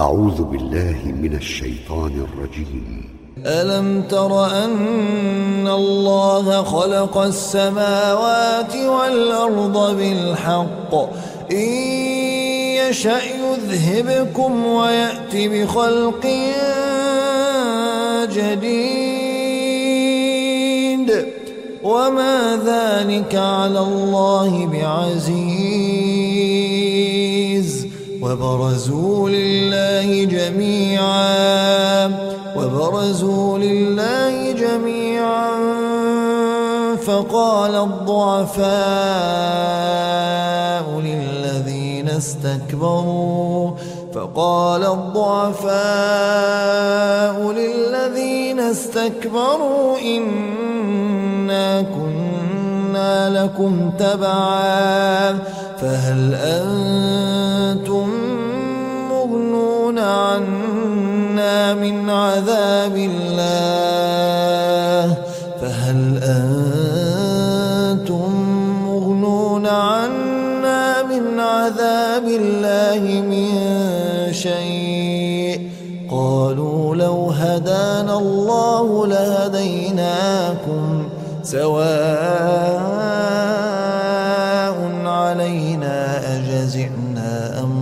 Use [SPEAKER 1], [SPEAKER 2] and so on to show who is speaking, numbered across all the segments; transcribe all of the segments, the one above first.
[SPEAKER 1] أعوذ بالله من الشيطان الرجيم.
[SPEAKER 2] ألم تر أن الله خلق السماوات والأرض بالحق؟ إن يشأ يذهبكم ويأتي بخلق جديد. وما ذلك على الله بعزيز. وبرزوا لله جميعا وبرزوا لله جميعا فقال الضعفاء للذين استكبروا فقال الضعفاء للذين استكبروا إنا كنا لكم تبعا فهل أنتم عنا من عذاب الله. فهل أنتم مغنون عنا من عذاب الله من شيء؟ قالوا لو هدانا الله لهديناكم سواء علينا أجزعنا.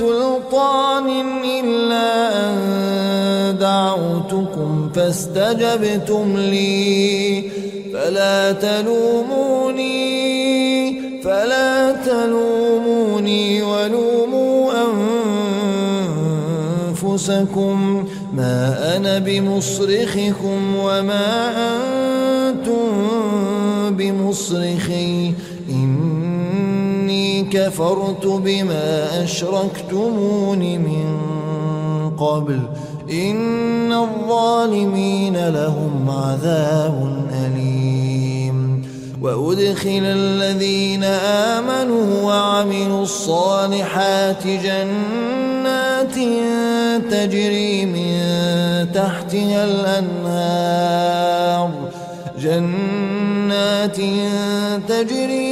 [SPEAKER 2] سلطان إلا أن دعوتكم فاستجبتم لي. فلا تلوموني فلا تلوموني ولوموا أنفسكم. ما أنا بمصرخكم وما أنتم بمصرخي. كفرت بما أشركتمون من قبل. إن الظالمين لهم عذاب أليم. وأدخل الذين آمنوا وعملوا الصالحات جنات تجري من تحتها الأنهار. جنات تجري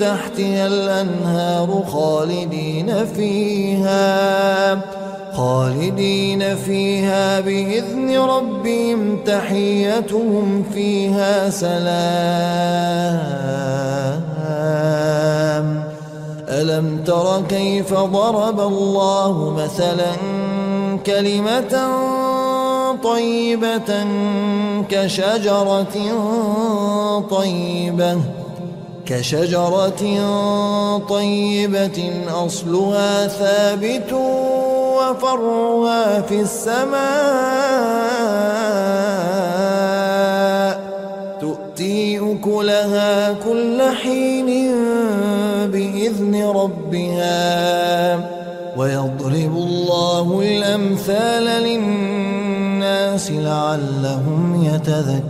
[SPEAKER 2] تحتها الأنهار خالدين فيها خالدين فيها بإذن ربهم تحيتهم فيها سلام. ألم تر كيف ضرب الله مثلا كلمة طيبة كشجرة طيبة؟ كشجرة طيبة أصلها ثابت وفرعها في السماء. تؤتي أكلها كل حين بإذن ربها. ويضرب الله الأمثال للناس لعلهم يتذكرون.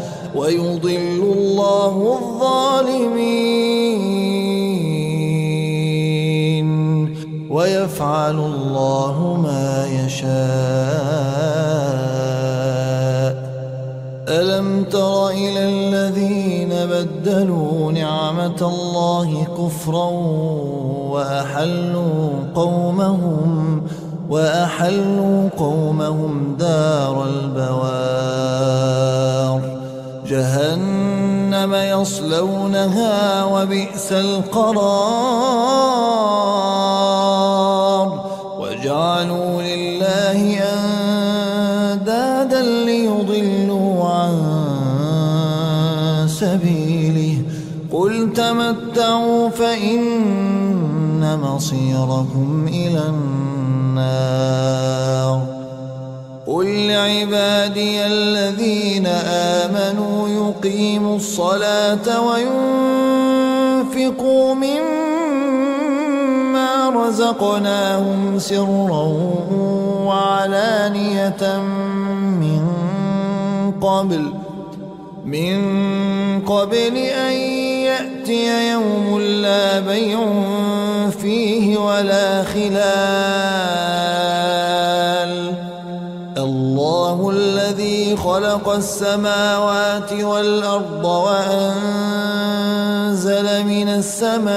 [SPEAKER 2] ويضل الله الظالمين. ويفعل الله ما يشاء. ألم تر إلى الذين بدلوا نعمة الله كفرا وأحلوا قومهم وأحلوا قومهم دار البوار. جهنم يصلونها وبئس القرار وجعلوا لله أندادا ليضلوا عن سبيله قل تمتعوا فإن مصيركم إلى النار قل لعبادي الذين آمنوا يقيموا الصلاة وينفقوا مما رزقناهم سرا وعلانية من قبل من قبل أن يأتي يوم لا بيع فيه ولا خلال خلق السماوات والأرض وأنزل من السماء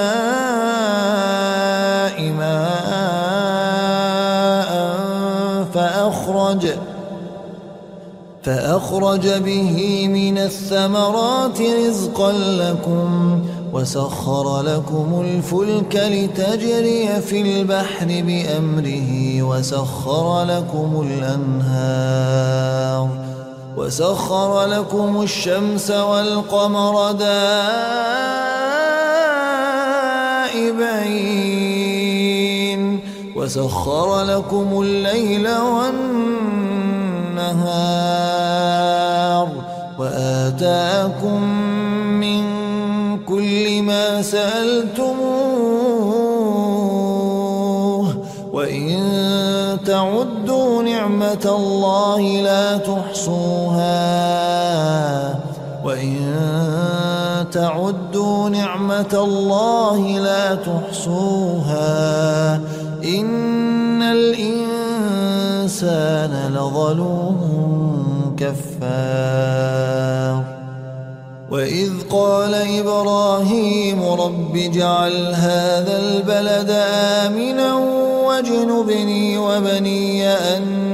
[SPEAKER 2] ماء فأخرج فأخرج به من الثمرات رزقا لكم وسخر لكم الفلك لتجري في البحر بأمره وسخر لكم الأنهار وسخر لكم الشمس والقمر دائبين. وسخر لكم الليل والنهار وآتاكم من كل ما سألتموه. وإن تعدوا نعمة الله لا تحصوها. وإن تعدوا نعمة الله لا تحصوها. إن الإنسان لظلوم كفار. وإذ قال إبراهيم رب اجعل هذا البلد آمنا واجنبني وبني أن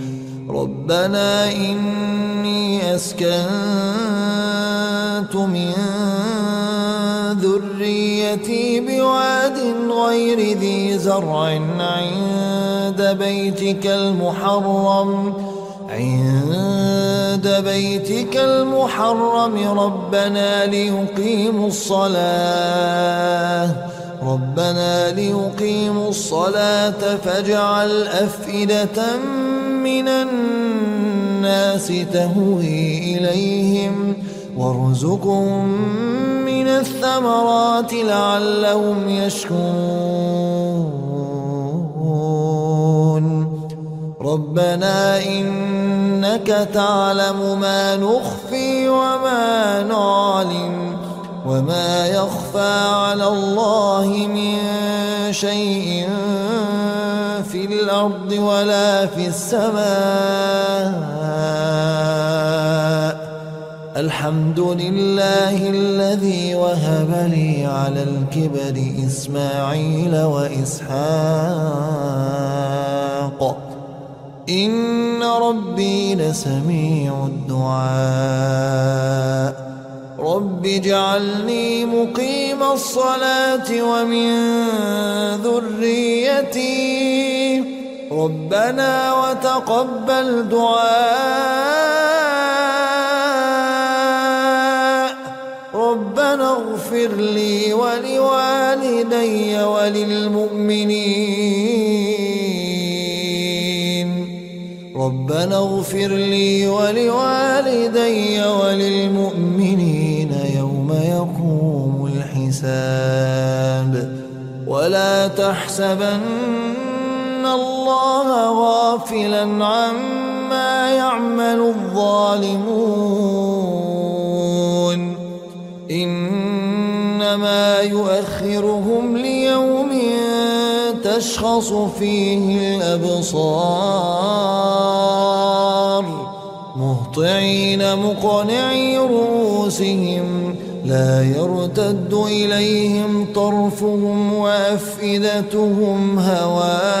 [SPEAKER 2] ربنا إني أسكنت من ذريتي بواد غير ذي زرع عند بيتك المحرم. عند بيتك المحرم ربنا ليقيموا الصلاة. ربنا ليقيموا الصلاة فاجعل أفئدة من الناس تهوي إليهم وارزقهم من الثمرات لعلهم يشكرون. ربنا إنك تعلم ما نخفي وما نعلم وما يخفى على الله من شيء في الأرض ولا في السماء. الحمد لله الذي وهب لي على الكبر إسماعيل وإسحاق. إن ربي لسميع الدعاء. رب اجعلني مقيم الصلاة ومن ذريتي ربنا وتقبل دعاء. ربنا اغفر لي ولوالدي وللمؤمنين. ربنا اغفر لي ولوالدي وللمؤمنين يوم يقوم الحساب. ولا تحسبن الله غافلا عما يعمل الظالمون إنما يؤخرهم ليوم تشخص فيه الأبصار مهطعين مقنعي رؤوسهم لا يرتد إليهم طرفهم وأفئدتهم هواء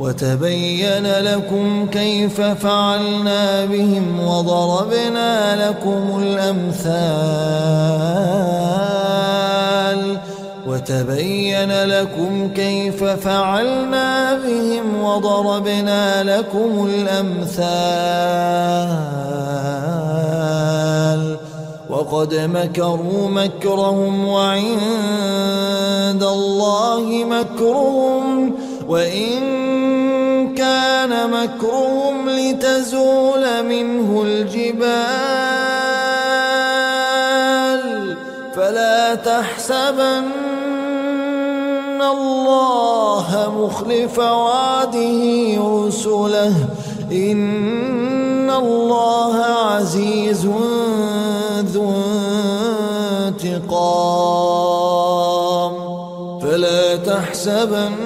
[SPEAKER 2] وتبين لكم كيف فعلنا بهم وضربنا لكم الأمثال وتبين لكم كيف فعلنا بهم وضربنا لكم الأمثال وقد مكروا مكرهم وعند الله مكرهم وإن كان مكرهم لتزول منه الجبال فلا تحسبن الله مخلف وعده رسله. إن الله عزيز ذو انتقام. فلا تحسبن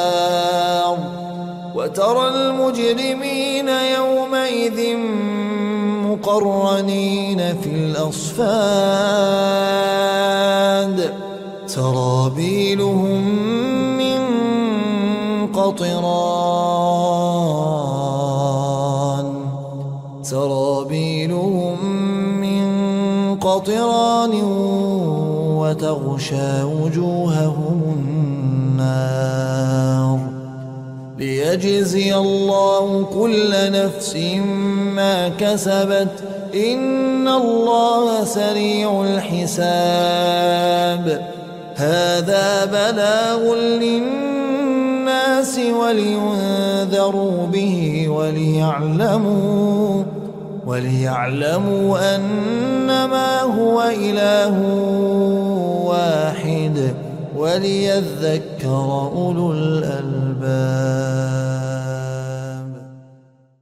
[SPEAKER 2] وترى المجرمين يومئذ مقرنين في الأصفاد. سرابيلهم من قطران. سرابيلهم من قطران وتغشى وجوههم ليجزي الله كل نفس ما كسبت. إن الله سريع الحساب. هذا بلاغ للناس ولينذروا به وليعلموا وليعلموا أنما هو إله واحد. وليذكر أولو الألباب. love.